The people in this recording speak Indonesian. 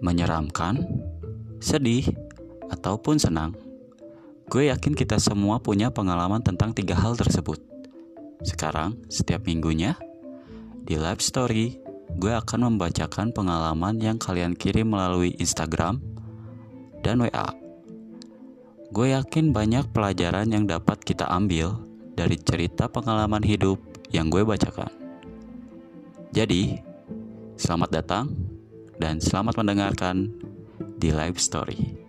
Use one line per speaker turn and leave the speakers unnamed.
menyeramkan, sedih, ataupun senang. Gue yakin kita semua punya pengalaman tentang tiga hal tersebut. Sekarang, setiap minggunya, di live story, gue akan membacakan pengalaman yang kalian kirim melalui Instagram dan WA. Gue yakin banyak pelajaran yang dapat kita ambil dari cerita pengalaman hidup yang gue bacakan. Jadi, selamat datang dan selamat mendengarkan di live story.